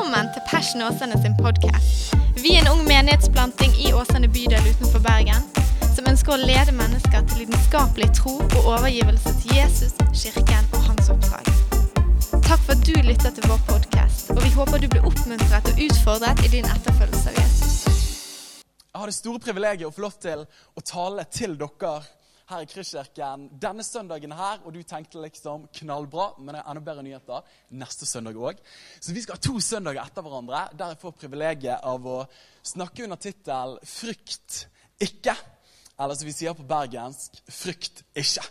Velkommen til Passion Åsane sin podkast. Vi er en ung menighetsplanting i Åsane bydel utenfor Bergen som ønsker å lede mennesker til lidenskapelig tro og overgivelse til Jesus, kirken og hans oppdrag. Takk for at du lytter til vår podkast, og vi håper du blir oppmuntret og utfordret i din etterfølgelse av Jesus. Jeg har det store privilegiet å få lov til å tale til dere her i Kristkirken denne søndagen her, og du tenkte liksom knallbra, men det er enda bedre nyheter neste søndag òg. Så vi skal ha to søndager etter hverandre der jeg får privilegiet av å snakke under tittel 'Frykt ikke'. Eller som vi sier på bergensk 'Frykt ikke'.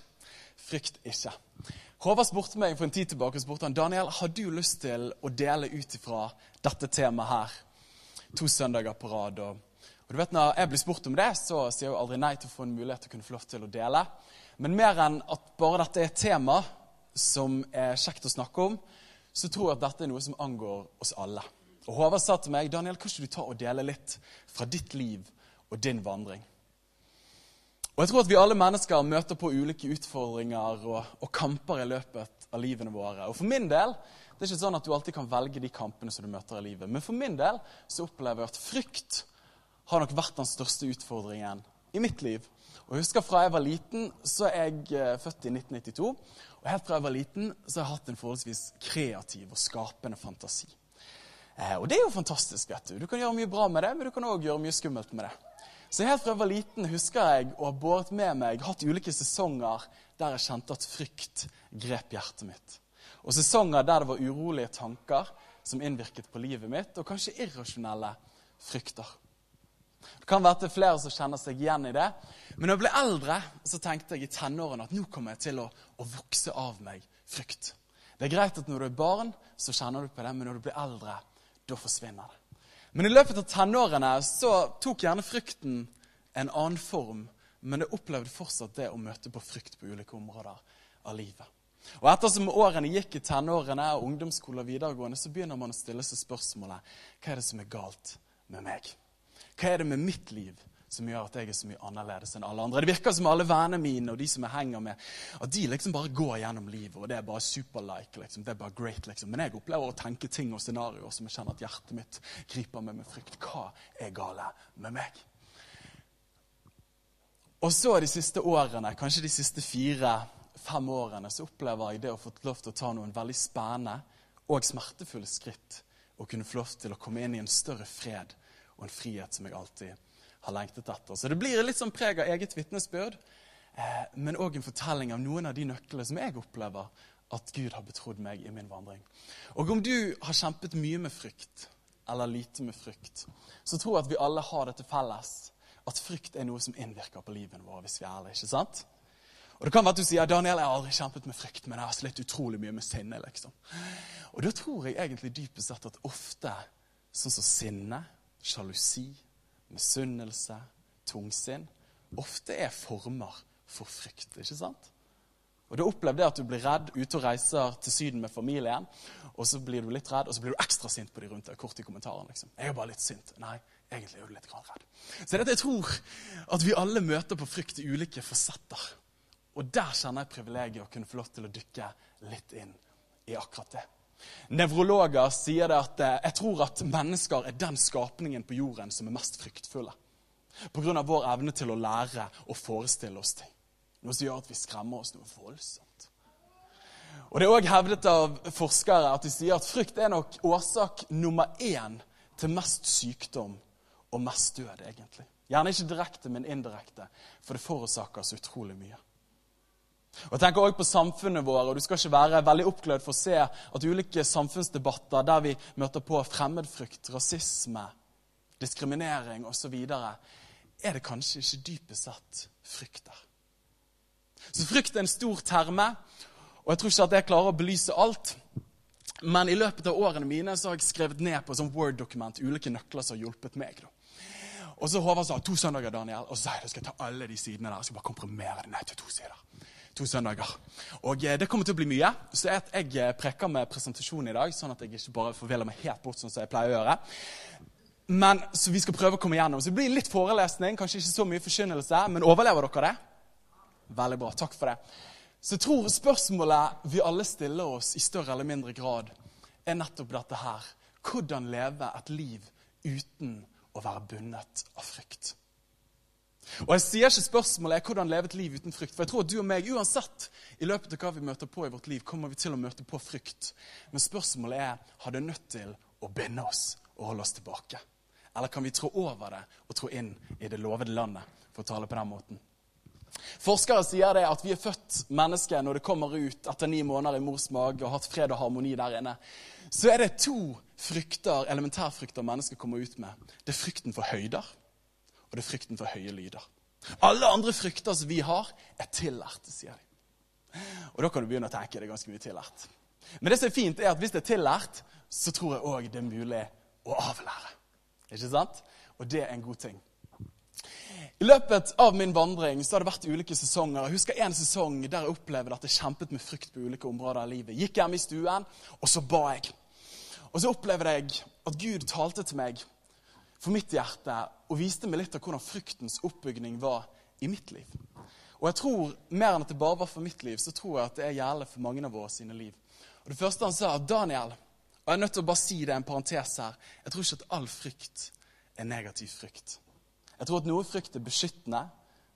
Frykt ikke. Håvard spurte meg for en tid tilbake og spurte han, Daniel, har du lyst til å dele ut ifra dette temaet her to søndager på rad. og og du vet, Når jeg blir spurt om det, så sier jeg jo aldri nei til å få en mulighet til å kunne få lov til å dele. Men mer enn at bare dette er et tema som er kjekt å snakke om, så tror jeg at dette er noe som angår oss alle. Og Håvard sa til meg Daniel, kan ikke du ta og dele litt fra ditt liv og din vandring? Og jeg tror at vi alle mennesker møter på ulike utfordringer og, og kamper i løpet av livene våre. Og for min del det er ikke sånn at du alltid kan velge de kampene som du møter i livet. Men for min del så opplever jeg at frykt har nok vært den største utfordringen i mitt liv. Og jeg husker Fra jeg var liten, så er jeg eh, født i 1992. Og helt fra jeg var liten så har jeg hatt en forholdsvis kreativ og skapende fantasi. Eh, og det er jo fantastisk. vet Du Du kan gjøre mye bra med det, men du kan òg gjøre mye skummelt med det. Så helt fra jeg var liten husker jeg å ha båret med meg, hatt ulike sesonger der jeg kjente at frykt grep hjertet mitt. Og sesonger der det var urolige tanker som innvirket på livet mitt, og kanskje irrasjonelle frykter. Det kan være at det er flere som kjenner seg igjen i det. Men når jeg ble eldre, så tenkte jeg i tenårene at nå kommer jeg til å, å vokse av meg frykt. Det er greit at når du er barn, så kjenner du på det, men når du blir eldre, da forsvinner det. Men i løpet av tenårene så tok gjerne frykten en annen form. Men jeg opplevde fortsatt det å møte på frykt på ulike områder av livet. Og Ettersom årene gikk i tenårene og ungdomsskole og videregående, så begynner man å stille seg spørsmålet hva er det som er galt med meg? Hva er det med mitt liv som gjør at jeg er så mye annerledes enn alle andre? Det virker som alle vennene mine og de som jeg henger med, at de liksom bare går gjennom livet, og det er bare superlike. Liksom. Det er bare great, liksom. Men jeg opplever å tenke ting og scenarioer som jeg kjenner at hjertet mitt griper meg med frykt. Hva er gale med meg? Og så de siste årene, kanskje de siste fire-fem årene, så opplever jeg det å få lov til å ta noen veldig spennende og smertefulle skritt. Og kunne få lov til å komme inn i en større fred og en frihet som jeg alltid har lengtet etter. Så det blir litt sånn preg av eget vitnesbyrd, eh, men òg en fortelling av noen av de nøklene som jeg opplever at Gud har betrodd meg i min vandring. Og om du har kjempet mye med frykt, eller lite med frykt, så tror jeg at vi alle har det til felles at frykt er noe som innvirker på livet vårt, hvis vi er ærlige. ikke sant? Og Det kan være at du sier Daniel, jeg har aldri kjempet med frykt, men jeg har slitt utrolig mye med sinne. liksom. Og da tror jeg egentlig dypest sett at ofte sånn som sinne, sjalusi, misunnelse, tungsinn, ofte er former for frykt. ikke sant? Og Du opplevde at du blir redd ute og reiser til Syden med familien. Og så blir du litt redd, og så blir du ekstra sint på de rundt deg. kort i kommentaren, liksom. Jeg er bare litt sint. Nei, egentlig er du litt redd. Så dette, jeg tror at vi alle møter på frykt i ulike fasetter. Og der kjenner jeg privilegiet å kunne få lov til å dykke litt inn i akkurat det. Nevrologer sier det at eh, jeg tror at mennesker er den skapningen på jorden som er mest fryktfulle. Pga. vår evne til å lære og forestille oss ting. Noe som gjør at vi skremmer oss noe voldsomt. Og Det er òg hevdet av forskere at de sier at frykt er nok årsak nummer én til mest sykdom og mest død, egentlig. Gjerne ikke direkte, men indirekte, for det forårsaker så utrolig mye. Og jeg tenker også på samfunnet vårt, og Du skal ikke være veldig oppglødd for å se at ulike samfunnsdebatter der vi møter på fremmedfrykt, rasisme, diskriminering osv., er det kanskje ikke dypest sett frykt der. Så frykt er en stor terme, og jeg tror ikke at jeg klarer å belyse alt. Men i løpet av årene mine så har jeg skrevet ned på et Word-dokument ulike nøkler som har hjulpet meg. Da. Og så Håvard sa to søndager, Daniel, og så sa jeg at jeg skal ta alle de sidene der. Jeg skal bare komprimere det ned til to sider. To søndager. Og eh, det kommer til å bli mye. Så jeg, eh, preker med presentasjon i dag, sånn at jeg ikke bare forviller meg helt bort sånn som jeg pleier å gjøre. Men, Så vi skal prøve å komme igjennom. Så det blir litt forelesning, kanskje ikke så mye forkynnelse. Men overlever dere det? Veldig bra. Takk for det. Så jeg tror spørsmålet vi alle stiller oss i større eller mindre grad, er nettopp dette her. hvordan leve et liv uten å være bundet av frykt. Og Jeg sier ikke spørsmålet er hvordan leve et liv uten frykt. For jeg tror at du og meg, uansett i løpet av hva vi møter på i vårt liv, kommer vi til å møte på frykt. Men spørsmålet er har det nødt til å binde oss og holde oss tilbake. Eller kan vi trå over det og trå inn i det lovede landet, for å tale på den måten? Forskere sier det at vi er født mennesker når det kommer ut etter ni måneder i mors mage og hatt fred og harmoni der inne. Så er det to frykter, elementærfrykter mennesker kommer ut med. Det er frykten for høyder, og det er frykten for høye lyder. Alle andre frykter som vi har, er tillærte, sier de. Og da kan du begynne å tenke det er ganske mye tillært. Men det som er fint, er at hvis det er tillært, så tror jeg òg det er mulig å avlære. Ikke sant? Og det er en god ting. I løpet av min vandring så har det vært ulike sesonger. Jeg husker en sesong der jeg opplevde at jeg kjempet med frykt på ulike områder av livet. Gikk hjem i stuen, og så ba jeg. Og så opplevde jeg at Gud talte til meg for mitt hjerte og viste meg litt av hvordan fryktens oppbygning var i mitt liv. Og jeg tror, Mer enn at det bare var for mitt liv, så tror jeg at det er gjelder for mange av våre sine liv. Og Det første han sa, Daniel Og jeg er nødt til å bare si det en parentes her. Jeg tror ikke at all frykt er negativ frykt. Jeg tror at noe frykt er beskyttende,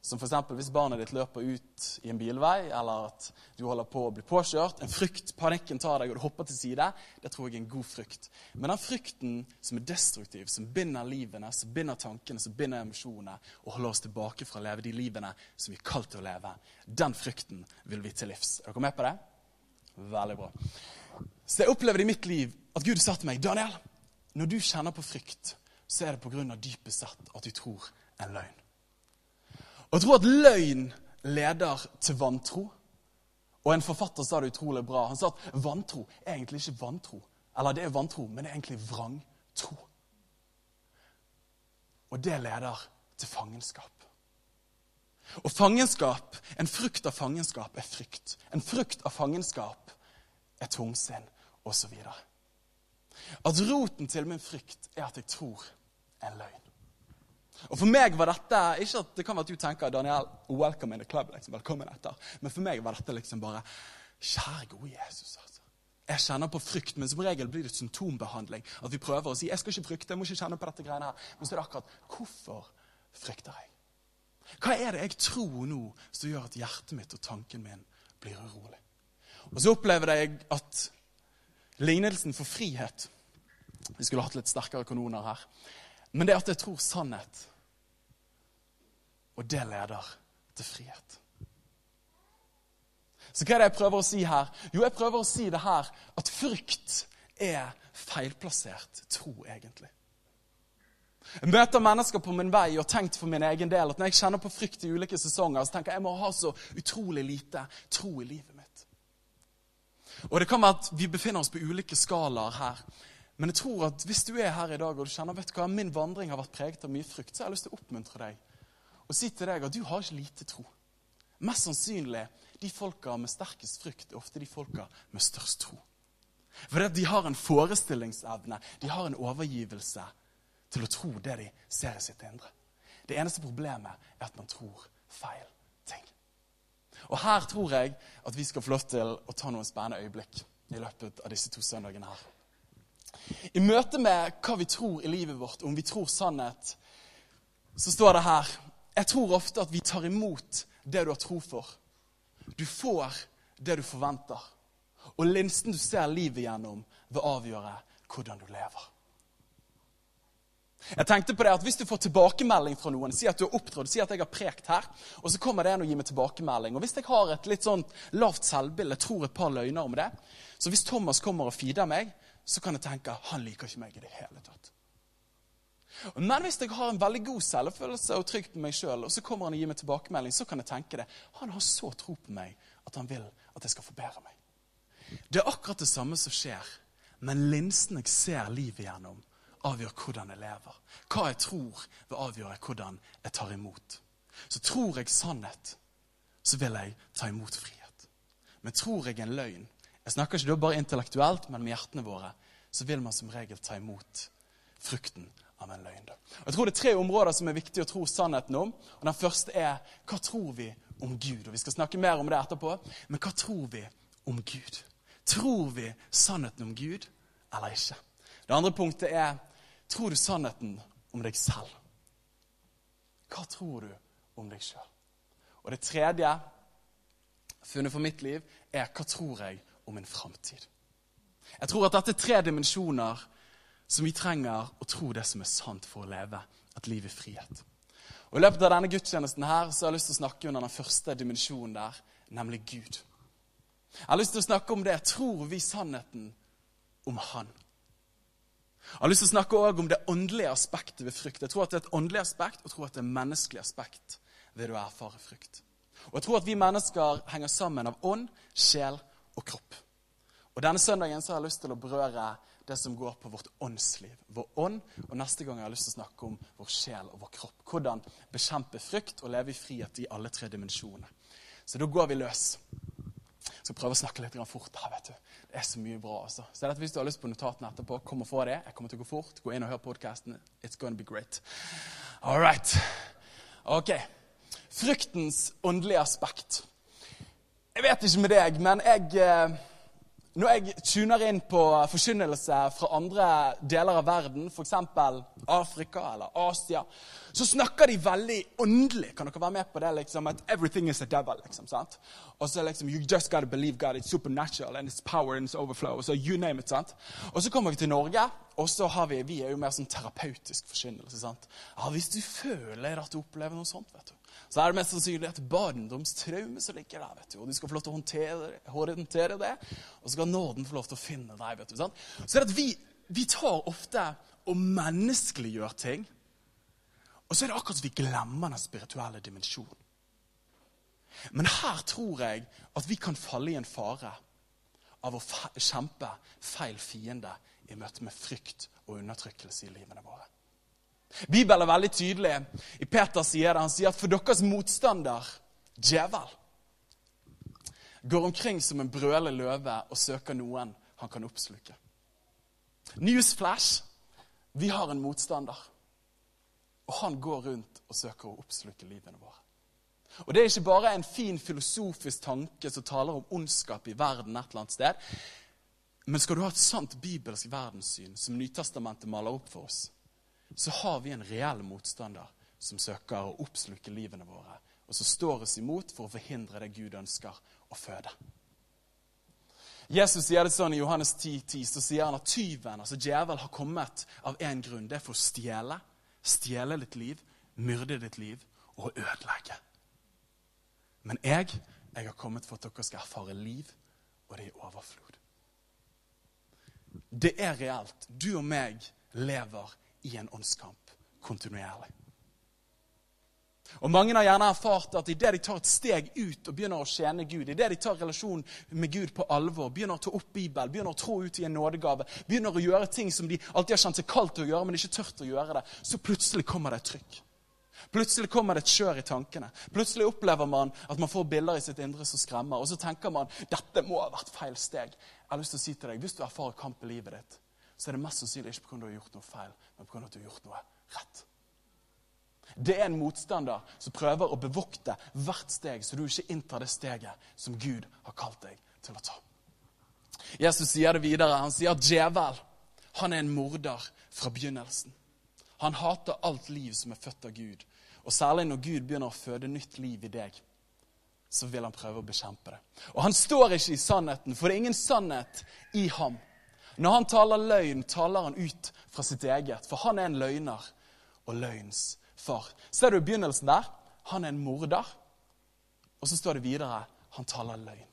som f.eks. hvis barnet ditt løper ut i en bilvei, eller at du holder på å bli påkjørt. En frykt, panikken tar deg, og du hopper til side. Det tror jeg er en god frykt. Men den frykten som er destruktiv, som binder livene, som binder tankene, som binder emosjonene, og holder oss tilbake fra å leve de livene som vi er kalt til å leve, den frykten vil vi til livs. Er dere med på det? Veldig bra. Så jeg opplevde i mitt liv at Gud sa til meg, Daniel, når du kjenner på frykt, så er det pga. dypest sett at du tror en løgn. Og tror at løgn leder til vantro. Og en forfatter sa det utrolig bra. Han sa at vantro er egentlig ikke vantro. Eller det er vantro, men det er egentlig vrangtro. Og det leder til fangenskap. Og fangenskap, en frukt av fangenskap er frykt. En frukt av fangenskap er tungsinn osv. At roten til min frykt er at jeg tror en løgn. Og For meg var dette ikke at det kan være at du tenker Daniel, welcome in the club, liksom, velkommen etter. Men for meg var dette liksom bare Kjære, gode Jesus. altså. Jeg kjenner på frykt, men som regel blir det symptombehandling. At vi prøver å si jeg skal ikke frykte, jeg må ikke kjenne på dette greiene her. Men så er det akkurat hvorfor frykter jeg? Hva er det jeg tror nå som gjør at hjertet mitt og tanken min blir urolig? Og så opplever jeg at lignelsen for frihet Vi skulle hatt litt sterkere kanoner her. Men det at jeg tror sannhet. Og det leder til frihet. Så hva er det jeg prøver å si her? Jo, jeg prøver å si det her at frykt er feilplassert tro, egentlig. Jeg møter mennesker på min vei og tenkt for min egen del at når jeg kjenner på frykt i ulike sesonger, så tenker jeg jeg må ha så utrolig lite tro i livet mitt. Og det kan være at vi befinner oss på ulike skalaer her. Men jeg tror at hvis du er her i dag og du kjenner vet du hva, min vandring har vært preget av mye frykt, så har jeg lyst til å oppmuntre deg og si til deg at du har ikke lite tro. Mest sannsynlig de folka med sterkest frykt er ofte de folka med størst tro. For de har en forestillingsevne, de har en overgivelse til å tro det de ser i sitt indre. Det eneste problemet er at man tror feil ting. Og her tror jeg at vi skal få lov til å ta noen spennende øyeblikk i løpet av disse to søndagene her. I møte med hva vi tror i livet vårt, om vi tror sannhet, så står det her Jeg tror ofte at vi tar imot det du har tro for. Du får det du forventer. Og linsen du ser livet gjennom, vil avgjøre hvordan du lever. Jeg tenkte på det at Hvis du får tilbakemelding fra noen, si at du har opptrådt, si at jeg har prekt her, og så kommer det en og gir meg tilbakemelding. Og Hvis jeg har et litt sånn lavt selvbilde, tror et par løgner om det Så hvis Thomas kommer og feeder meg, så kan jeg tenke han liker ikke meg i det hele tatt. Men hvis jeg har en veldig god selvfølelse og trygg på meg sjøl, og så kommer han og gir meg tilbakemelding, så kan jeg tenke det. Han har så tro på meg at han vil at jeg skal forbedre meg. Det er akkurat det samme som skjer, men linsen jeg ser livet gjennom, avgjør hvordan jeg lever. Hva jeg tror, vil avgjøre hvordan jeg tar imot. Så tror jeg sannhet, så vil jeg ta imot frihet. Men tror jeg en løgn, jeg snakker ikke da bare intellektuelt, men med hjertene våre, så vil man som regel ta imot frukten av en løgn. Jeg tror Det er tre områder som er viktig å tro sannheten om. og Den første er hva tror vi om Gud? Og Vi skal snakke mer om det etterpå. Men hva tror vi om Gud? Tror vi sannheten om Gud eller ikke? Det andre punktet er tror du sannheten om deg selv. Hva tror du om deg sjøl? Og det tredje funnet for mitt liv er hva tror jeg om min framtid? Jeg tror at dette er tre dimensjoner som vi trenger å tro det som er sant for å leve et liv i frihet. Og I løpet av denne gudstjenesten her, så har jeg lyst til å snakke under den første dimensjonen der, nemlig Gud. Jeg har lyst til å snakke om det. Tror vi sannheten om Han? Jeg har lyst til å snakke også om det åndelige aspektet ved frykt. Jeg tror at det er et åndelig aspekt og jeg tror at det er et menneskelig aspekt ved å erfare frykt. Og jeg tror at vi mennesker henger sammen av ånd, sjel og kropp. Og Denne søndagen så har jeg lyst til å berøre det som går på vårt åndsliv. Vår ånd. Og neste gang har jeg lyst til å snakke om vår sjel og vår kropp. Hvordan bekjempe frykt og leve i frihet i alle tre dimensjoner. Så da går vi løs. Jeg skal prøve å snakke litt fort. her, vet du. Det er så mye bra. altså. Så Hvis du har lyst på notatene etterpå, kom og få det. Jeg kommer til å gå fort. Gå inn og hør podkasten. It's gonna be great. All right. Ok. Fryktens åndelige aspekt. Jeg vet ikke med deg, men jeg eh, når jeg tuner inn på forkynnelse fra andre deler av verden, f.eks. Afrika eller Asia, så snakker de veldig åndelig. Kan dere være med på det? liksom, At everything is a devil. liksom, sant? Og så liksom, you just gotta believe God, it's supernatural, and it's power and it's overflow. Så you name it, sant? Og så kommer vi til Norge, og så har vi, vi er jo mer sånn terapeutisk forkynnelse. sant? Ja, Hvis du føler at du opplever noe sånt, vet du, så er det mest sannsynlig et barndomstraume som ligger der. vet du, og Du skal få lov til å håndtere, det, og så skal nåden få lov til å finne deg. vet du, sant? Så er det at vi, vi tar ofte og menneskeliggjør ting, og så er det akkurat som vi glemmer den spirituelle dimensjonen. Men her tror jeg at vi kan falle i en fare av å kjempe feil fiende i møte med frykt og undertrykkelse i livene våre. Bibelen er veldig tydelig. I Peter sier det, han sier at for deres motstander, djevel, går omkring som en brølende løve og søker noen han kan oppsluke. Newsflash vi har en motstander. Og han går rundt og søker å oppsluke livene våre. Og Det er ikke bare en fin filosofisk tanke som taler om ondskap i verden et eller annet sted. Men skal du ha et sant bibelsk verdenssyn som Nytestamentet maler opp for oss, så har vi en reell motstander som søker å oppsluke livene våre, og som står oss imot for å forhindre det Gud ønsker å føde. Jesus sier det sånn I Johannes 10, 10, så sier han at tyven, altså djevel, har kommet av én grunn. Det er for å stjele. Stjele ditt liv, myrde ditt liv og ødelegge. Men jeg, jeg har kommet for at dere skal erfare liv, og det i overflod. Det er reelt. Du og meg lever i en åndskamp kontinuerlig. Og Mange har gjerne erfart at idet de tar et steg ut og begynner å tjene Gud, idet de tar relasjonen med Gud på alvor, begynner å ta opp Bibelen, begynner å tro ut i en nådegave, begynner å gjøre ting som de alltid har kjent seg kaldt til å gjøre, men ikke tørt å gjøre det, så plutselig kommer det et trykk. Plutselig kommer det et kjør i tankene. Plutselig opplever man at man får bilder i sitt indre som skremmer. Og så tenker man dette må ha vært feil steg. Jeg har lyst til å si til deg, Hvis du erfarer kamp i livet ditt, så er det mest sannsynlig ikke pga. du har gjort noe feil, men pga. at du har gjort noe rett. Det er en motstander som prøver å bevokte hvert steg, så du ikke inntar det steget som Gud har kalt deg til å ta. Jesus sier det videre. Han sier at djevel han er en morder fra begynnelsen. Han hater alt liv som er født av Gud. Og særlig når Gud begynner å føde nytt liv i deg, så vil han prøve å bekjempe det. Og han står ikke i sannheten, for det er ingen sannhet i ham. Når han taler løgn, taler han ut fra sitt eget, for han er en løgner og løgns far. Ser du begynnelsen der? Han er en morder. Og så står det videre han taler løgn.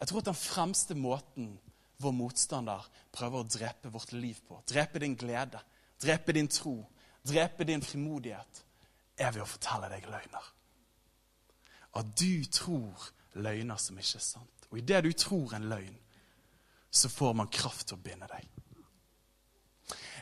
Jeg tror at den fremste måten vår motstander prøver å drepe vårt liv på, drepe din glede, drepe din tro, drepe din frimodighet, er ved å fortelle deg løgner. At du tror løgner som ikke er sant. Og idet du tror en løgn, så får man kraft til å binde deg.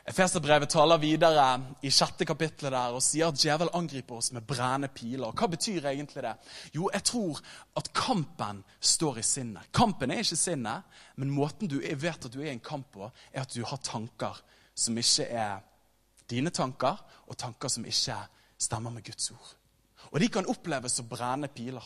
Efeserbrevet taler videre i sjette kapittelet der og sier at djevel angriper oss med brennende piler. Hva betyr egentlig det? Jo, jeg tror at kampen står i sinnet. Kampen er ikke sinnet, men måten du vet at du er i en kamp på, er at du har tanker som ikke er dine tanker, og tanker som ikke stemmer med Guds ord. Og de kan oppleves som brennende piler.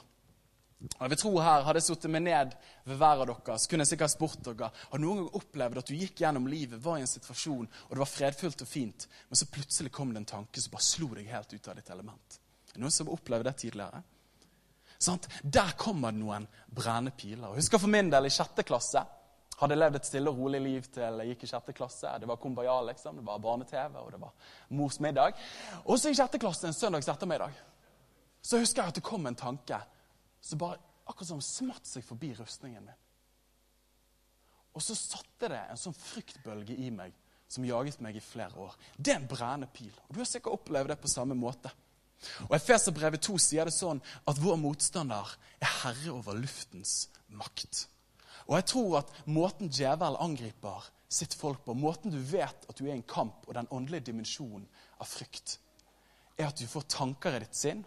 Og jeg vil tro her, Hadde jeg sittet meg ned ved hver av dere, så kunne jeg sikkert spurt dere har noen gang opplevd at du gikk gjennom livet, var i en situasjon, og det var fredfullt og fint, men så plutselig kom det en tanke som bare slo deg helt ut av ditt element. Er det noen som opplevde det tidligere? Sånn, der kommer det noen brennende piler. Og husker for min del i sjette klasse hadde levd et stille og rolig liv til jeg gikk i sjette klasse. Det var kumbaya, liksom. Det var barne-TV, og det var mors middag. Og så i sjette klasse en søndags ettermiddag så husker jeg at det kom en tanke som bare akkurat som smatt seg forbi rustningen min. Og så satte det en sånn fryktbølge i meg som jaget meg i flere år. Det er en brennende pil. Og Du har sikkert opplevd det på samme måte. Og Efeserbrevet 2 sier det sånn at vår motstander er herre over luftens makt. Og jeg tror at måten djevel angriper sitt folk på, måten du vet at du er i en kamp og den åndelige dimensjonen av frykt, er at du får tanker i ditt sinn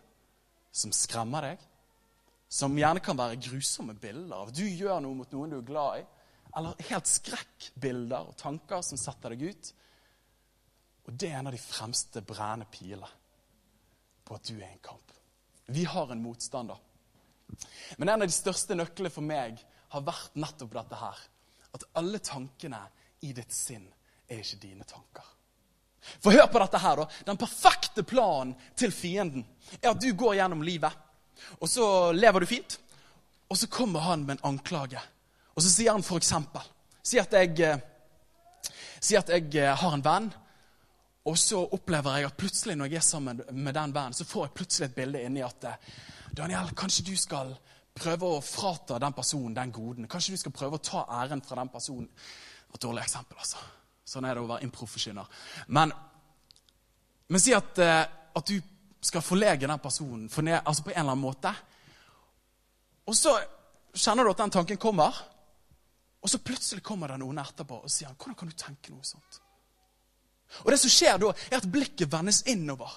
som skremmer deg, som gjerne kan være grusomme bilder av du gjør noe mot noen du er glad i, eller helt skrekkbilder og tanker som setter deg ut. Og det er en av de fremste brennende piler på at du er en kamp. Vi har en motstander. Men en av de største nøklene for meg har vært nettopp dette her. At alle tankene i ditt sinn er ikke dine tanker. For hør på dette her, da. Den perfekte planen til fienden er at du går gjennom livet, og så lever du fint. Og så kommer han med en anklage. Og så sier han f.eks.: Si at eh, at jeg eh, har en venn, og så opplever jeg at plutselig når jeg er sammen med den vennen, så får jeg plutselig et bilde inni at eh, Daniel, kanskje du skal prøve å frata den personen den goden. Kanskje du skal prøve å ta æren fra den personen. Et dårlig eksempel, altså. Sånn er det å være improforkynner. Men, men si at, at, du skal forlege den personen forned, altså på en eller annen måte. Og så kjenner du at den tanken kommer. Og så plutselig kommer det noen etterpå og sier han, 'Hvordan kan du tenke noe sånt?' Og det som skjer da, er at blikket vendes innover.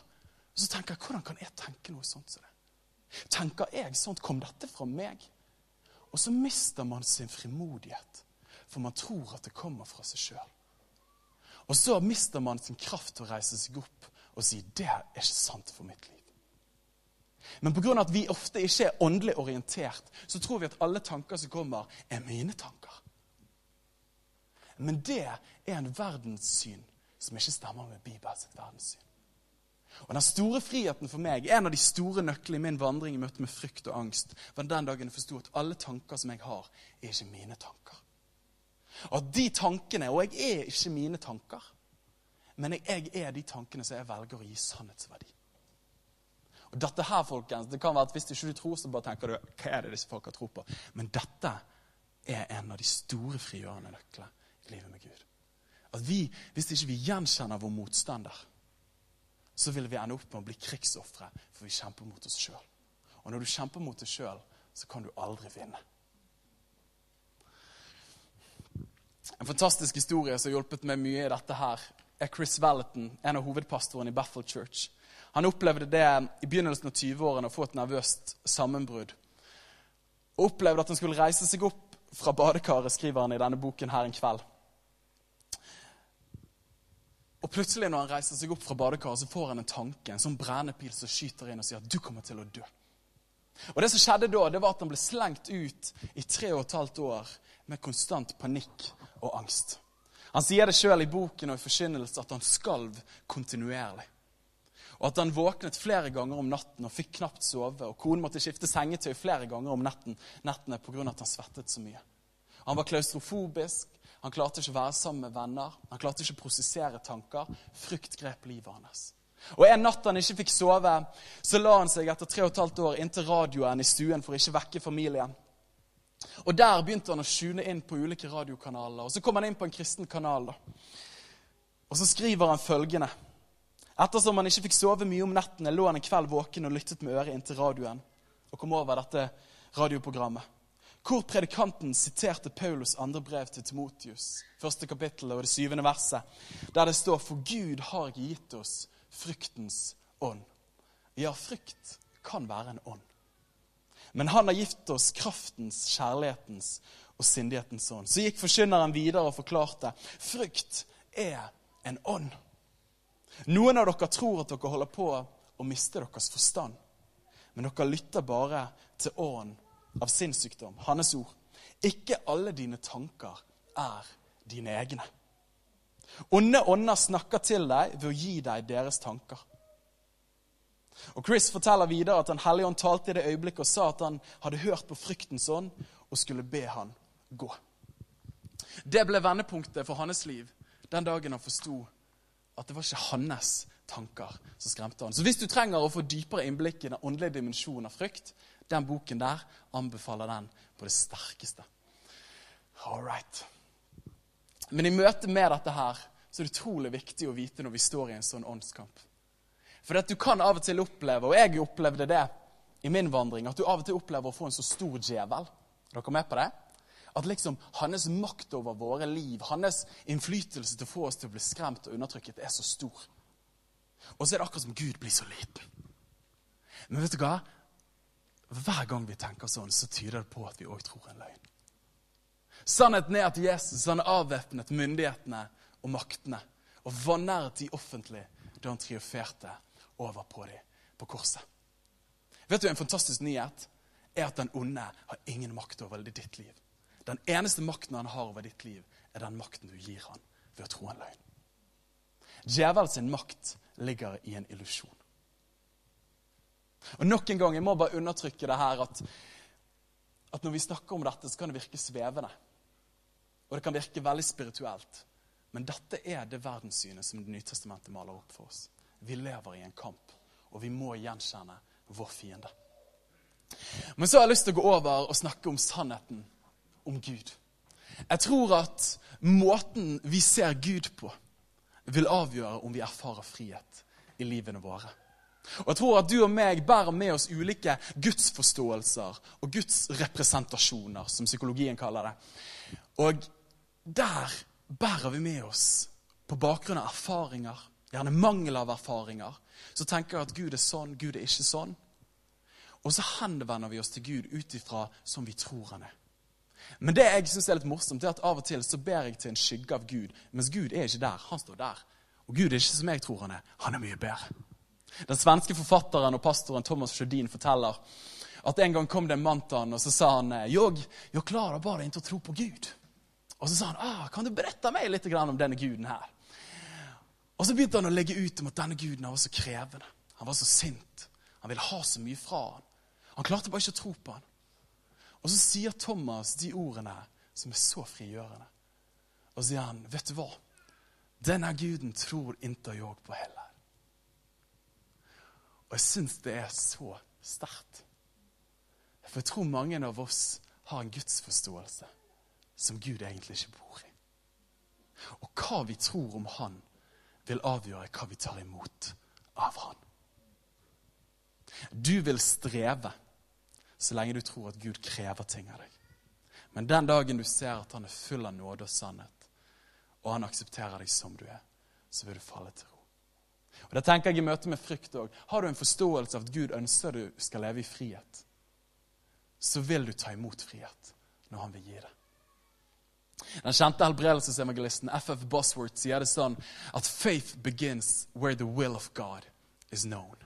Og så tenker jeg, 'Hvordan kan jeg tenke noe sånt som det?' Tenker jeg sånt? Kom dette fra meg? Og så mister man sin frimodighet, for man tror at det kommer fra seg sjøl. Og så mister man sin kraft til å reise seg opp og si 'Det er ikke sant for mitt liv'. Men pga. at vi ofte ikke er åndelig orientert, så tror vi at alle tanker som kommer, er mine tanker. Men det er en verdenssyn som ikke stemmer med Bibels verdenssyn. Og Den store friheten for meg, en av de store nøklene i min vandring i møte med frykt og angst, var den dagen jeg forsto at alle tanker som jeg har, er ikke mine tanker. Og at de tankene Og jeg er ikke mine tanker, men jeg er de tankene som jeg velger å gi sannhetsverdi. Og dette her, folkens, det kan være at Hvis du ikke tror, så bare tenker du hva er det disse folka tror på. Men dette er en av de store frigjørende nøklene livet med Gud. At vi, Hvis ikke vi gjenkjenner vår motstander, så vil vi ende opp med å bli krigsofre, for vi kjemper mot oss sjøl. Og når du kjemper mot deg sjøl, så kan du aldri vinne. En fantastisk historie som har hjulpet meg mye i dette, her, er Chris Valleton, en av hovedpastorene i Bethel Church. Han opplevde det i begynnelsen av 20-årene å få et nervøst sammenbrudd. Og opplevde at han skulle reise seg opp fra badekaret, skriver han i denne boken her en kveld. Og plutselig når han reiser seg opp fra badekaret, så får han en tanke, en sånn brennepil som skyter inn og sier at du kommer til å dø. Og Det som skjedde da, det var at han ble slengt ut i tre og et halvt år med konstant panikk og angst. Han sier det sjøl i boken og i forkynnelse at han skalv kontinuerlig. Og at han våknet flere ganger om natten og fikk knapt sove. Og konen måtte skifte sengetøy flere ganger om netten, nettene pga. at han svettet så mye. Han var klaustrofobisk, han klarte ikke å være sammen med venner. Han klarte ikke å prosessere tanker. Frykt grep livet hans. Og En natt han ikke fikk sove, så la han seg etter tre og et halvt år inntil radioen i stuen for å ikke vekke familien. Og Der begynte han å skjune inn på ulike radiokanaler. Og Så kom han inn på en kristen kanal. da. Og Så skriver han følgende. Ettersom han ikke fikk sove mye om nettene, lå han en kveld våken og lyttet med øret inntil radioen og kom over dette radioprogrammet hvor predikanten siterte Paulus andre brev til Timotius, første kapittel og det syvende verset, der det står For Gud har gitt oss fryktens ånd. Ja, frykt kan være en ånd. Men han har gitt oss kraftens, kjærlighetens og sindighetens ånd. Så gikk forkynneren videre og forklarte frykt er en ånd. Noen av dere tror at dere holder på å miste deres forstand, men dere lytter bare til ånd av sinnssykdom. Hans ord. Ikke alle dine tanker er dine egne. Onde ånder snakker til deg ved å gi deg deres tanker. Og Chris forteller videre at Den hellige ånd talte i det øyeblikket og sa at han hadde hørt på fryktens ånd og skulle be han gå. Det ble vendepunktet for hans liv den dagen han forsto at det var ikke hans tanker som skremte han. Så hvis du trenger å få dypere innblikk i den åndelige dimensjonen av frykt, den boken der anbefaler den på det sterkeste. All right. Men i møte med dette her så er det utrolig viktig å vite når vi står i en sånn åndskamp. For at du kan av og til oppleve, og jeg opplevde det i min vandring, at du av og til opplever å få en så stor djevel. Er dere med på det? At liksom hans makt over våre liv, hans innflytelse til å få oss til å bli skremt og undertrykket, er så stor. Og så er det akkurat som Gud blir så liten. Men vet du hva? Hver gang vi tenker sånn, så tyder det på at vi òg tror en løgn. Sannheten er at Jesus han avvæpnet myndighetene og maktene og vanæret de offentlig da han triumferte over på dem på korset. Vet du, En fantastisk nyhet er at den onde har ingen makt over ditt liv. Den eneste makten han har over ditt liv, er den makten du gir han ved å tro en løgn. Djevelens makt ligger i en illusjon. Og Nok en gang, jeg må bare undertrykke det her at, at når vi snakker om dette, så kan det virke svevende. Og det kan virke veldig spirituelt. Men dette er det verdenssynet som Det nye testamentet maler opp for oss. Vi lever i en kamp, og vi må gjenkjenne vår fiende. Men så har jeg lyst til å gå over og snakke om sannheten om Gud. Jeg tror at måten vi ser Gud på, vil avgjøre om vi erfarer frihet i livene våre. Og jeg tror at du og meg bærer med oss ulike gudsforståelser og gudsrepresentasjoner, som psykologien kaller det. Og der bærer vi med oss på bakgrunn av erfaringer, gjerne mangel av erfaringer, så tenker jeg at Gud er sånn, Gud er ikke sånn. Og så henvender vi oss til Gud ut ifra som vi tror han er. Men det jeg synes er litt morsomt, er at av og til så ber jeg til en skygge av Gud, mens Gud er ikke der. Han står der. Og Gud er ikke som jeg tror han er. Han er mye bedre. Den svenske forfatteren og pastoren Thomas Sjødin forteller at en gang kom det en mann til han, og så sa han jeg, jeg klarer bare ikke å tro på Gud. Og så sa han ah, kan du berette meg litt om denne guden her. Og så begynte han å legge ut om at denne guden var så krevende. Han var så sint. Han ville ha så mye fra han. Han klarte bare ikke å tro på han. Og så sier Thomas de ordene som er så frigjørende. Og så sier han, vet du hva? Denne guden tror ikke jeg på heller. Og jeg syns det er så sterkt. For jeg tror mange av oss har en gudsforståelse som Gud egentlig ikke bor i. Og hva vi tror om Han, vil avgjøre hva vi tar imot av Han. Du vil streve så lenge du tror at Gud krever ting av deg. Men den dagen du ser at han er full av nåde og sannhet, og han aksepterer deg som du er, så vil du falle til ro. Og Det tenker jeg i møte med frykt òg. Har du en forståelse av at Gud ønsker du skal leve i frihet, så vil du ta imot frihet når han vil gi det. Den kjente helbredelsesevangelisten FF Bosworth sier det sånn at faith begins where the will of God is known.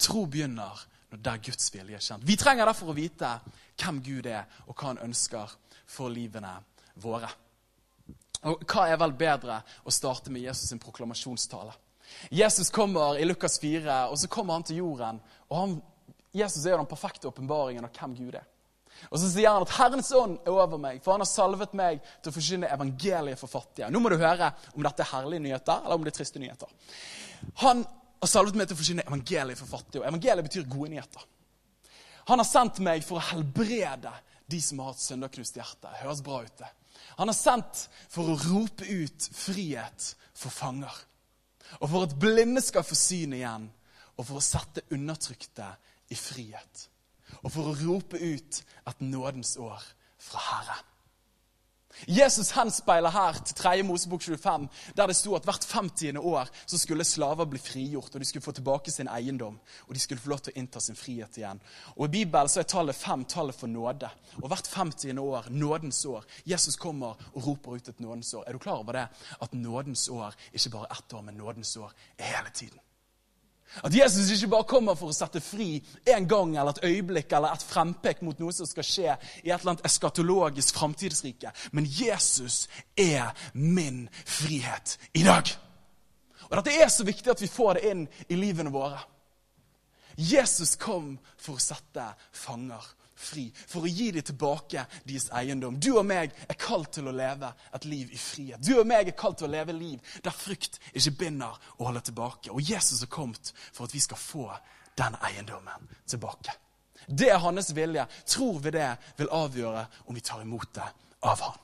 Tro begynner når der Guds vilje er kjent. Vi trenger derfor å vite hvem Gud er, og hva han ønsker for livene våre. Og Hva er vel bedre å starte med Jesus' sin proklamasjonstale? Jesus kommer i Lukas 4, og så kommer han til jorden. og han, Jesus er den perfekte åpenbaringen av hvem Gud er. Og så sier han at 'Herrens ånd er over meg, for han har salvet meg til å forsyne evangeliet for fattige'. Nå må du høre om dette er herlige nyheter eller om det er triste nyheter. Han har salvet meg til å forsyne evangeliet for fattige, og evangeliet betyr gode nyheter. Han har sendt meg for å helbrede de som har hatt sønderknust hjerte. Høres bra ut, det. Han har sendt for å rope ut frihet for fanger. Og for at blinde skal få syn igjen, og for å sette undertrykte i frihet og for å rope ut et nådens år fra Herre. Jesus henspeiler her til 3. Mosebok 25, der det sto at hvert 50. år så skulle slaver bli frigjort, og de skulle få tilbake sin eiendom. Og de skulle få lov til å innta sin frihet igjen. Og I Bibelen så er tallet fem tallet for nåde. Og hvert 50. år, nådens år. Jesus kommer og roper ut et nådens år. Er du klar over det? At nådens år ikke bare ett år, men nådens år er hele tiden. At Jesus ikke bare kommer for å sette fri en gang eller et øyeblikk eller et frempek mot noe som skal skje i et eller annet eskatologisk framtidsrike. Men Jesus er min frihet i dag. Og Dette er så viktig at vi får det inn i livene våre. Jesus kom for å sette fanger fri, for å gi dem tilbake deres eiendom. Du og meg er kalt til å leve et liv i frihet. Du og meg er kalt til å leve liv der frykt ikke binder og holder tilbake. Og Jesus er kommet for at vi skal få den eiendommen tilbake. Det er hans vilje. Tror vi det vil avgjøre om vi tar imot det av han.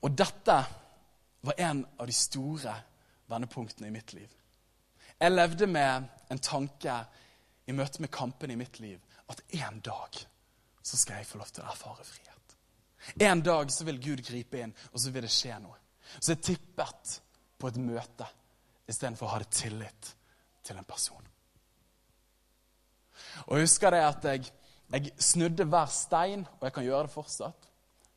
Og dette var en av de store vendepunktene i mitt liv. Jeg levde med en tanke i møte med kampene i mitt liv at en dag så skal jeg få lov til å erfare frihet. En dag så vil Gud gripe inn, og så vil det skje noe. Så jeg tippet på et møte istedenfor å ha det tillit til en person. Og Jeg husker det at jeg, jeg snudde hver stein, og jeg kan gjøre det fortsatt.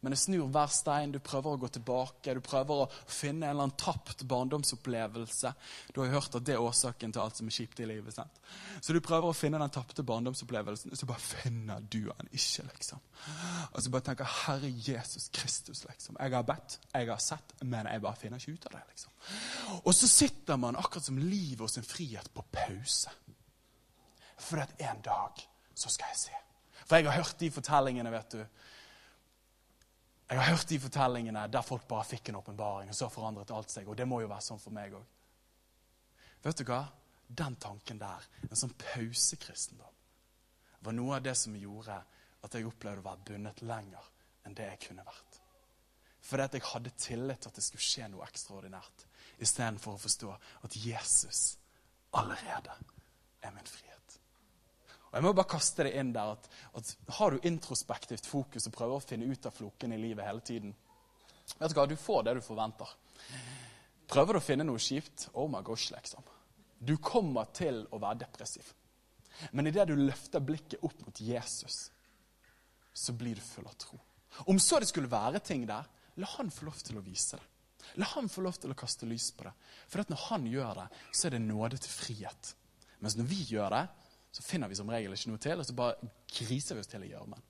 Men det snur hver stein. Du prøver å gå tilbake. Du prøver å finne en eller annen tapt barndomsopplevelse. Du har jo hørt at det er årsaken til alt som er kjipt i livet. sant? Så du prøver å finne den tapte barndomsopplevelsen, så bare finner du den ikke. liksom. Og så bare tenker Herre Jesus Kristus, liksom. Jeg har bedt, jeg har sett, men jeg bare finner ikke ut av det. liksom. Og så sitter man akkurat som livet og sin frihet på pause. For at en dag så skal jeg se. For jeg har hørt de fortellingene, vet du jeg har hørt de fortellingene der folk bare fikk en åpenbaring, og så forandret alt seg. Og det må jo være sånn for meg òg. Vet du hva? Den tanken der, en sånn pausekristendom, var noe av det som gjorde at jeg opplevde å være bundet lenger enn det jeg kunne vært. Fordi at jeg hadde tillit til at det skulle skje noe ekstraordinært, istedenfor å forstå at Jesus allerede er min frihet. Og jeg må bare kaste det inn der at, at Har du introspektivt fokus og prøver å finne ut av floken i livet hele tiden Vet Du hva, du får det du forventer. Prøver du å finne noe kjipt oh my gosh, liksom. Du kommer til å være depressiv. Men idet du løfter blikket opp mot Jesus, så blir du full av tro. Om så det skulle være ting der, la han få lov til å vise det. La han få lov til å kaste lys på det. For når han gjør det, så er det nåde til frihet. Mens når vi gjør det, så finner vi som regel ikke noe til, og så bare griser vi oss til i gjørmen.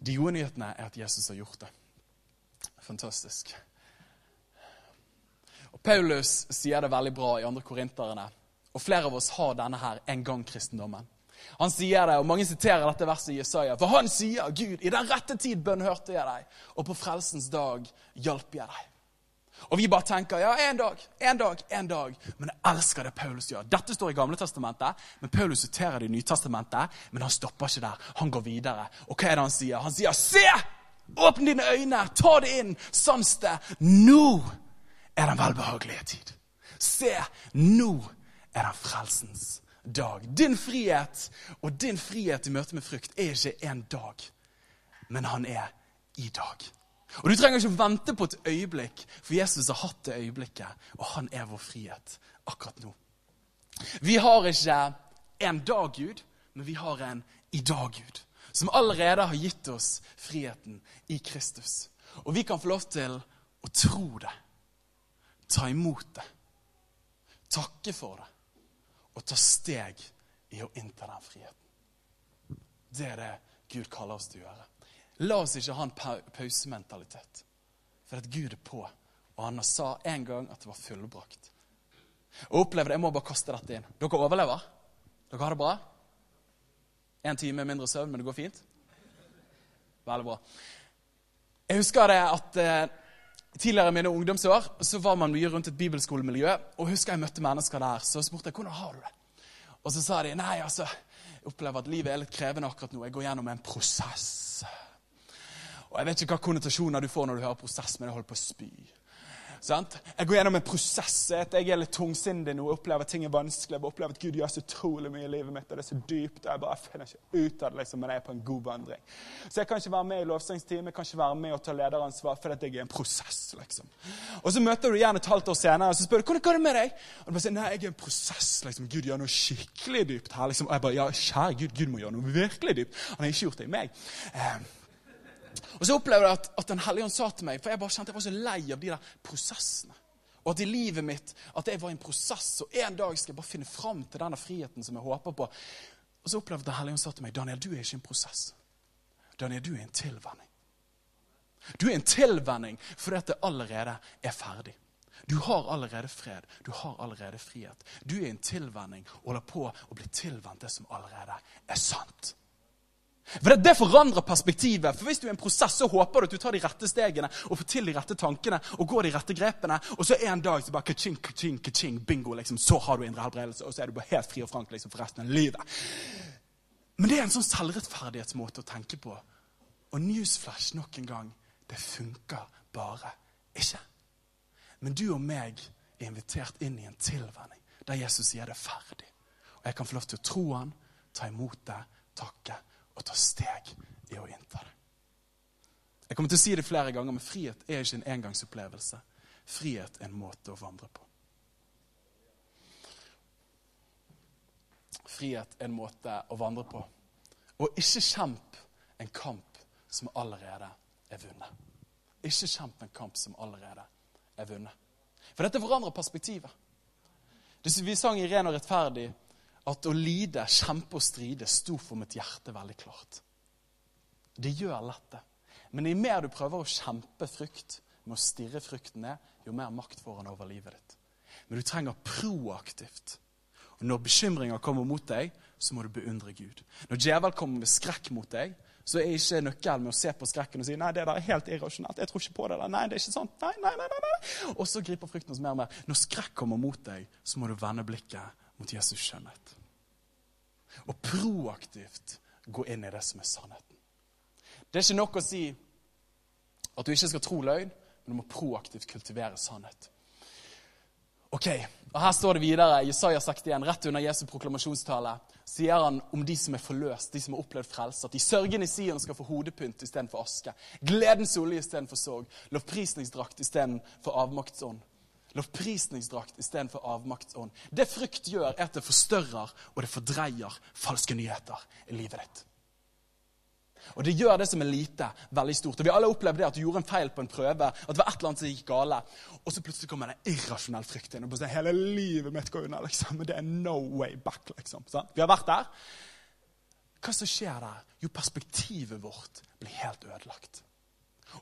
De gode nyhetene er at Jesus har gjort det. Fantastisk. Og Paulus sier det veldig bra i andre korinterne. Og flere av oss har denne her en gang kristendommen. Han sier det, og Mange siterer dette verset i Jesaja. For han sier, 'Gud, i den rette tid bønnhørte jeg deg, og på frelsens dag hjalp jeg deg.' Og vi bare tenker ja, en dag, en dag, en dag. Men jeg elsker det Paulus gjør. Dette står i Gamle Testamentet, men Paulus siterer det i Nytestamentet. Men han stopper ikke der. Han går videre. Og hva er det han sier? Han sier, 'Se! Åpne dine øyne! Ta det inn! Sans det! Nå er den velbehagelige tid. Se! Nå er den frelsens dag. Din frihet og din frihet i møte med frykt er ikke en dag, men han er i dag. Og Du trenger ikke vente på et øyeblikk, for Jesus har hatt det øyeblikket, og han er vår frihet akkurat nå. Vi har ikke en dag Gud, men vi har en i dag Gud, som allerede har gitt oss friheten i Kristus. Og vi kan få lov til å tro det, ta imot det, takke for det og ta steg i å innta den friheten. Det er det Gud kaller oss til å gjøre. La oss ikke ha en pausementalitet. For at Gud er på, og han sa en gang at det var fullbrakt. Og opplever det. Jeg må bare kaste dette inn. Dere overlever? Dere har det bra? En time mindre søvn, men det går fint? Veldig bra. Jeg husker det at eh, Tidligere i mine ungdomsår så var man mye rundt et bibelskolemiljø. og husker Jeg møtte mennesker der, så spurte jeg hvordan har du det. Og så sa de nei, altså, jeg opplever at livet er litt krevende akkurat nå. Jeg går gjennom en prosess. Og Jeg vet ikke hva konnotasjoner du får når du hører prosess, men jeg holder på å spy. Sant? Jeg går gjennom en prosess. Jeg er litt tungsindig nå, opplever at ting er vanskelig. Jeg opplever at Gud gjør så utrolig mye i livet mitt, og det er så dypt. og Jeg bare finner ikke ut av det, liksom, men jeg er på en god vandring. Så jeg kan ikke være med i lovsangsteam, jeg kan ikke være med og ta lederansvar fordi jeg er en prosess. liksom. Og Så møter du igjen et halvt år senere og så spør du, hvordan går det med deg. Og du bare sier nei, jeg er en prosess. liksom. Gud gjør noe skikkelig dypt her. liksom. Og jeg bare ja, kjære Gud, Gud må gjøre noe virkelig dypt. Han har ikke gjort det i meg. Eh, og så opplevde jeg at, at Den hellige ånd sa til meg For jeg bare kjente jeg var så lei av de der prosessene. Og at i livet mitt at jeg var i en prosess, og en dag skal jeg bare finne fram til denne friheten som jeg håper på. Og så opplevde Den hellige ånd sa til meg Daniel, du er ikke en prosess. Daniel, du er en tilvenning. Du er en tilvenning fordi at det allerede er ferdig. Du har allerede fred. Du har allerede frihet. Du er en tilvenning og holder på å bli tilvendt det som allerede er sant. For det, det, forandrer perspektivet. For Hvis du er i en prosess, så håper du at du tar de rette stegene og får til de rette tankene og går de rette grepene. Og så en dag så bare ka-ching, ka-ching, ka-ching, bingo, liksom. så har du indre helbredelse. Og så er du bare helt fri og frank liksom, for resten av livet. Men det er en sånn selvrettferdighetsmåte å tenke på. Og newsflash nok en gang det funker bare ikke. Men du og meg er invitert inn i en tilvenning der Jesus sier det er ferdig. Og jeg kan få lov til å tro han, ta imot det, takke og ta steg i å innta det. Jeg kommer til å si det flere ganger, men frihet er ikke en engangsopplevelse. Frihet er en måte å vandre på. Frihet er en måte å vandre på. Og ikke kjemp en kamp som allerede er vunnet. Ikke kjemp en kamp som allerede er vunnet. For dette forandrer perspektivet. Vi sang i Ren og rettferdig at å lide, kjempe og stride sto for mitt hjerte veldig klart. Det gjør lett det. Men jo mer du prøver å kjempe frykt med å stirre frykten ned, jo mer makt får han over livet ditt. Men du trenger proaktivt. Og Når bekymringer kommer mot deg, så må du beundre Gud. Når djevel kommer med skrekk mot deg, så er ikke nøkkelen med å se på skrekken og si nei, det der er helt irrasjonelt. Jeg tror ikke på det der. Nei, det er ikke sant. Nei, nei, nei, nei. Og så griper frykten oss mer og mer. Når skrekk kommer mot deg, så må du vende blikket mot Jesus' skjønnhet. Og proaktivt gå inn i det som er sannheten. Det er ikke nok å si at du ikke skal tro løgn, men du må proaktivt kultivere sannhet. Ok, og Her står det videre, Jesaja 61, rett under Jesu proklamasjonstale, sier han om de som er forløst, de som har opplevd frelse, at de sørgende i Sion skal få hodepynt istedenfor aske. Gledens olje istedenfor sorg. Lovprisningsdrakt istedenfor avmaktsånd. Lovprisningsdrakt istedenfor avmaktsånd. Det frykt gjør, er at det forstørrer og det fordreier falske nyheter i livet ditt. Og Det gjør det som er lite, veldig stort. Og Vi alle opplevde det at du gjorde en feil på en prøve. at det var et eller annet som gikk gale, Og så plutselig kommer det irrasjonell frykt inn. og bare Hele livet mitt går unna. liksom, det er no way back. liksom. Så, vi har vært der. Hva som skjer der? Jo, perspektivet vårt blir helt ødelagt.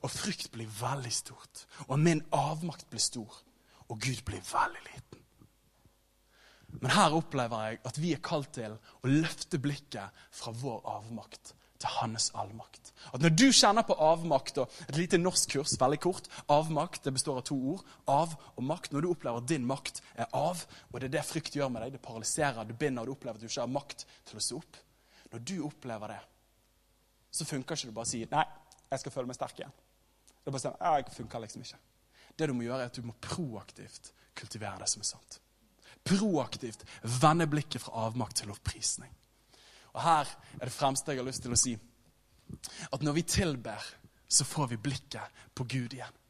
Og frykt blir veldig stort. Og min avmakt blir stor. Og Gud blir veldig liten. Men her opplever jeg at vi er kalt til å løfte blikket fra vår avmakt til hans allmakt. At Når du kjenner på avmakt og Et lite norskkurs, veldig kort. Avmakt det består av to ord. Av og makt. Når du opplever at din makt er av, og det er det frykt gjør med deg, det paralyserer, du binder, og du opplever at du ikke har makt til å stå opp Når du opplever det, så funker ikke det bare å si 'Nei, jeg skal føle meg sterk igjen'. Det er bare sånn, jeg funker liksom ikke. Det du må gjøre, er at du må proaktivt kultivere det som er sant. Proaktivt vende blikket fra avmakt til opprisning. Og her er det fremste jeg har lyst til å si. At når vi tilber, så får vi blikket på Gud igjen.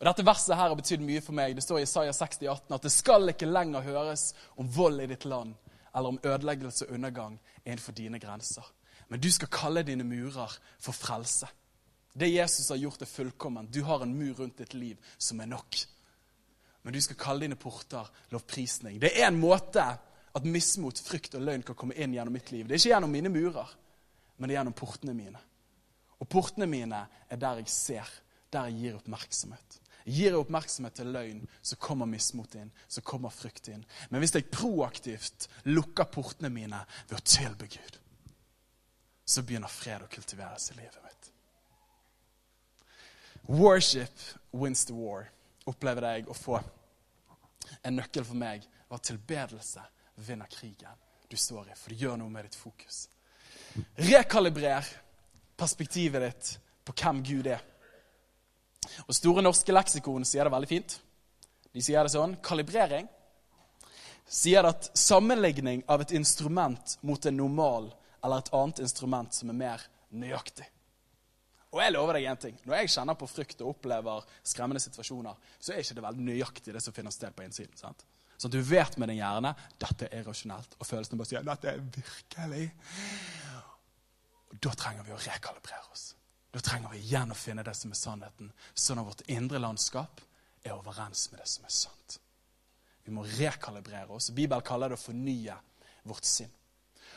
Og Dette verset her har betydd mye for meg. Det står i Isaiah 60, 18, at det skal ikke lenger høres om vold i ditt land eller om ødeleggelse og undergang innenfor dine grenser. Men du skal kalle dine murer for frelse. Det Jesus har gjort, er fullkomment. Du har en mur rundt ditt liv som er nok. Men du skal kalle dine porter lovprisning. Det er en måte at mismot, frykt og løgn kan komme inn gjennom mitt liv. Det er ikke gjennom mine murer, men det er gjennom portene mine. Og portene mine er der jeg ser, der jeg gir oppmerksomhet. Gir jeg oppmerksomhet til løgn, så kommer mismot inn, så kommer frykt inn. Men hvis jeg proaktivt lukker portene mine ved å tilbe Gud, så begynner fred å kultiveres i livet mitt. Worship wins the war, opplevde jeg å få. En nøkkel for meg var tilbedelse vinner krigen du står i, for det gjør noe med ditt fokus. Rekalibrer perspektivet ditt på hvem Gud er. Og Store norske leksikon sier det veldig fint. De sier det sånn Kalibrering sier at sammenligning av et instrument mot en normal eller et annet instrument som er mer nøyaktig. Og jeg lover deg en ting. Når jeg kjenner på frykt og opplever skremmende situasjoner, så er ikke det veldig nøyaktig det som finner sted på innsiden. sant? Sånn at du vet med din hjerne dette er rasjonelt. Og følelsene bare sier dette er virkelig. Og Da trenger vi å rekalibrere oss. Da trenger vi igjen å finne det som er sannheten, sånn at vårt indre landskap er overens med det som er sant. Vi må rekalibrere oss. Bibelen kaller det å fornye vårt sinn.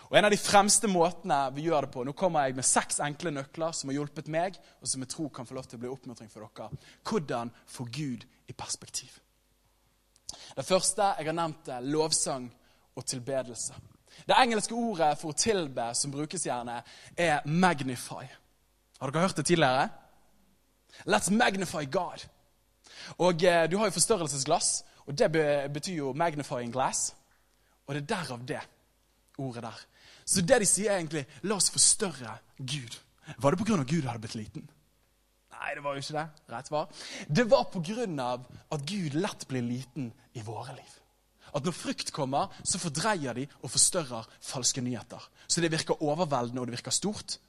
Og En av de fremste måtene vi gjør det på Nå kommer jeg med seks enkle nøkler som har hjulpet meg, og som jeg tror kan få lov til å bli oppmuntring for dere. Hvordan få Gud i perspektiv. Det første jeg har nevnt, er lovsang og tilbedelse. Det engelske ordet for å tilbe som brukes gjerne, er 'magnify'. Har dere hørt det tidligere? Let's magnify God. Og eh, Du har jo forstørrelsesglass, og det betyr jo 'magnifying glass'. Og det er derav det ordet der. Så det de sier, er egentlig 'la oss forstørre Gud'. Var det pga. Gud hadde blitt liten? Nei, det var jo ikke det. Rett var. Det var pga. at Gud lett blir liten i våre liv. At når frykt kommer, så fordreier de og forstørrer falske nyheter. Så det virker overveldende, og det virker stort.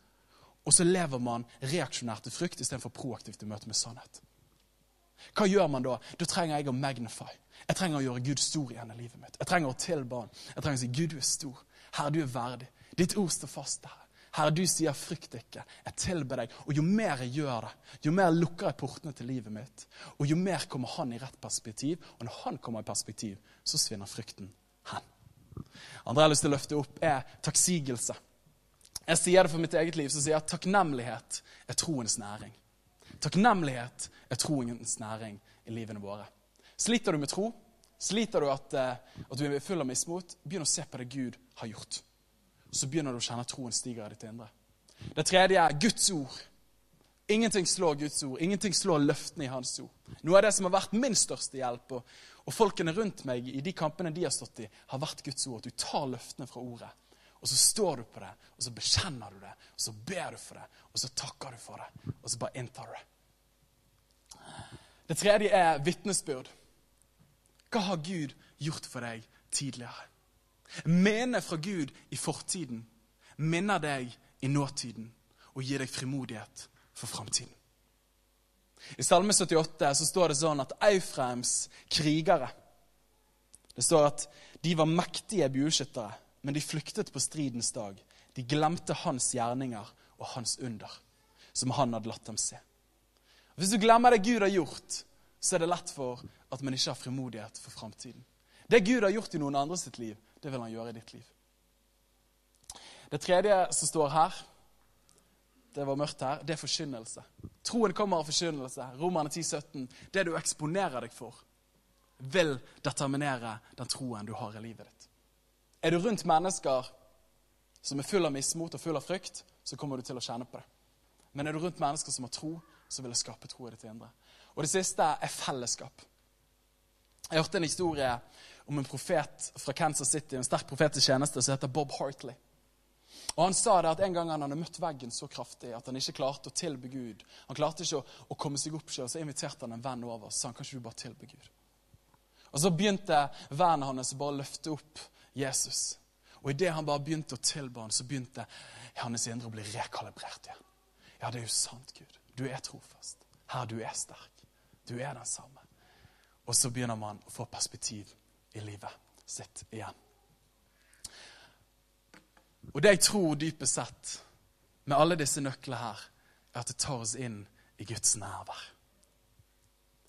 Og så lever man reaksjonært til frykt istedenfor proaktivt i møte med sannhet. Hva gjør man da? Da trenger jeg å magnify. Jeg trenger å gjøre Gud stor igjen i livet mitt. Jeg trenger å tilbe Han. Jeg trenger å si Gud, du er stor. Herre, du er verdig. Ditt ord står fast, Herre. Herre, du sier 'frykt ikke'. Jeg tilber deg. Og jo mer jeg gjør det, jo mer lukker jeg portene til livet mitt. Og jo mer kommer han i rett perspektiv. Og når han kommer i perspektiv, så svinner frykten hen. Andre jeg har lyst til å løfte opp, er takksigelse. Jeg sier det for mitt eget liv, så sier jeg at takknemlighet er troens næring. Takknemlighet er troens næring i livene våre. Sliter du med tro? Sliter du at, eh, at du er full av mismot? Begynn å se på det Gud har gjort så begynner du å kjenne at troen stiger i ditt indre. Det tredje er Guds ord. Ingenting slår Guds ord. Ingenting slår løftene i Hans ord. Noe av det som har vært min største hjelp, og, og folkene rundt meg i de kampene de har stått i, har vært Guds ord. At du tar løftene fra ordet, og så står du på det, og så bekjenner du det, og så ber du for det, og så takker du for det, og så bare inntar du det. Det tredje er vitnesbyrd. Hva har Gud gjort for deg tidligere? Mene fra Gud i fortiden minner deg i nåtiden og gir deg frimodighet for framtiden. I Salme 78 så står det sånn at Eufraims krigere Det står at de var mektige bueskyttere, men de flyktet på stridens dag. De glemte hans gjerninger og hans under, som han hadde latt dem se. Hvis du glemmer det Gud har gjort, så er det lett for at man ikke har frimodighet for framtiden. Det Gud har gjort i noen andre sitt liv, det vil han gjøre i ditt liv. Det tredje som står her, det var mørkt her, det er forkynnelse. Troen kommer av forkynnelse. Romerne 10, 17. Det du eksponerer deg for, vil determinere den troen du har i livet ditt. Er du rundt mennesker som er full av mismot og full av frykt, så kommer du til å kjenne på det. Men er du rundt mennesker som har tro, så vil det skape tro i ditt indre. Og det siste er fellesskap. Jeg hørte en historie om en profet fra Kansas City, en sterk profet i tjeneste, som heter Bob Hartley. Og Han sa det at en gang han hadde møtt veggen så kraftig at han ikke klarte å tilbe Gud. Han klarte ikke å, å komme seg opp selv, så inviterte han en venn over og sa han, kan ikke du bare tilbe Gud. Og Så begynte vennen hans å bare løfte opp Jesus. Og idet han bare begynte å tilbe han, så begynte hans indre å bli rekalibrert igjen. Ja, det er jo sant, Gud. Du er trofast. Her, du er sterk. Du er den samme. Og så begynner man å få perspektiv i livet sitt igjen. Og det jeg tror dypest sett med alle disse nøklene her, er at det tar oss inn i Guds nærvær.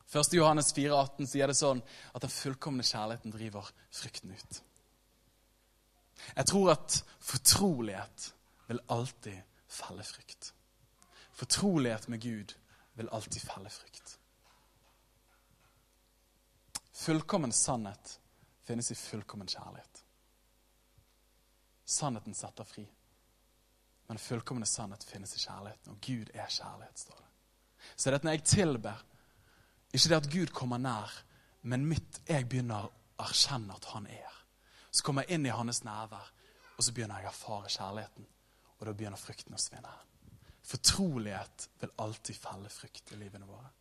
1. Johannes 4,18 sier det sånn at den fullkomne kjærligheten driver frykten ut. Jeg tror at fortrolighet vil alltid felle frykt. Fortrolighet med Gud vil alltid felle frykt. Fullkommen sannhet finnes i fullkommen kjærlighet. Sannheten setter fri. Men fullkomne sannhet finnes i kjærligheten, og Gud er kjærlighet, står det. Så det er at når jeg tilber, ikke det at Gud kommer nær, men mitt, jeg begynner å erkjenne at han er. Så kommer jeg inn i hans nærvær, og så begynner jeg å erfare kjærligheten. Og da begynner frykten å svinne. Fortrolighet vil alltid felle frykt i livene våre.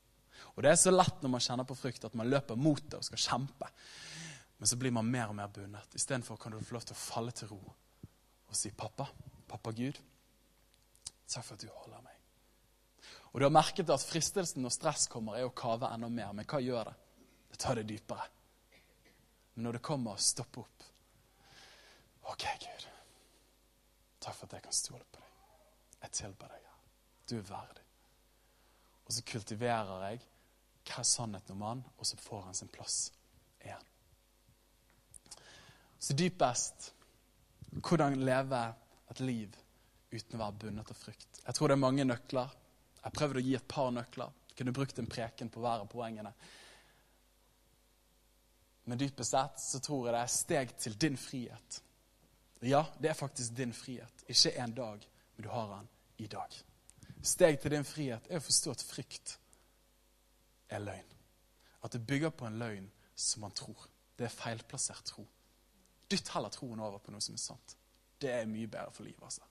Og Det er så lett når man kjenner på frykt, at man løper mot det og skal kjempe. Men så blir man mer og mer bundet. Istedenfor kan du få lov til å falle til ro og si, 'Pappa, pappa Gud, takk for at du holder meg.' Og Du har merket at fristelsen når stress kommer, er å kave enda mer. Men hva gjør det? Det tar det dypere. Men når det kommer, stopp opp. OK, Gud. Takk for at jeg kan stole på deg. Jeg tilber deg. Du er verdig. Og så kultiverer jeg hva er sannheten om han, og så får han sin plass igjen. Så dypest hvordan leve et liv uten å være bundet av frykt. Jeg tror det er mange nøkler. Jeg prøvde å gi et par nøkler. Jeg kunne brukt en preken på hver av poengene. Men dypest sett så tror jeg det er steg til din frihet. Ja, det er faktisk din frihet. Ikke en dag, men du har den i dag. Steg til din frihet er å forstå at frykt er løgn. At det bygger på en løgn som man tror. Det er feilplassert tro. Dytt heller troen over på noe som er sant. Det er mye bedre for livet. altså.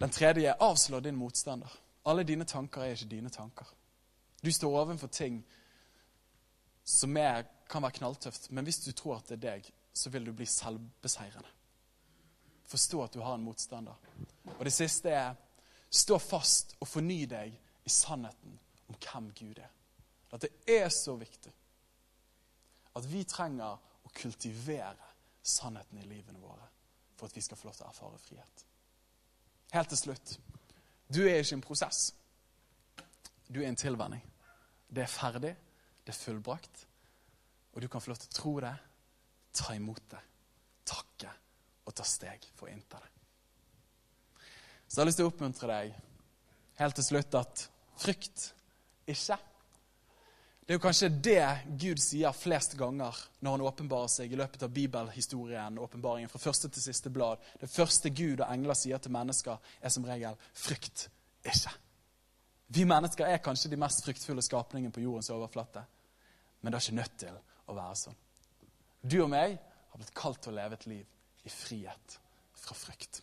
Den tredje er avslå din motstander. Alle dine tanker er ikke dine tanker. Du står overfor ting som er, kan være knalltøft, men hvis du tror at det er deg, så vil du bli selvbeseirende. Forstå at du har en motstander. Og det siste er stå fast og forny deg i sannheten om hvem Gud er. At det er så viktig at vi trenger å kultivere sannheten i livene våre for at vi skal få lov til å erfare frihet. Helt til slutt. Du er ikke en prosess. Du er en tilvenning. Det er ferdig, det er fullbrakt, og du kan få lov til å tro det, ta imot det, takke og ta steg for å innta det. Så jeg har lyst til å oppmuntre deg helt til slutt at frykt ikke det er jo kanskje det Gud sier flest ganger når han åpenbarer seg i løpet av bibelhistorien. åpenbaringen fra første til siste blad. Det første Gud og engler sier til mennesker, er som regel 'frykt ikke'. Vi mennesker er kanskje de mest fryktfulle skapningene på jordens overflate. Men det er ikke nødt til å være sånn. Du og meg har blitt kalt til å leve et liv i frihet fra frykt.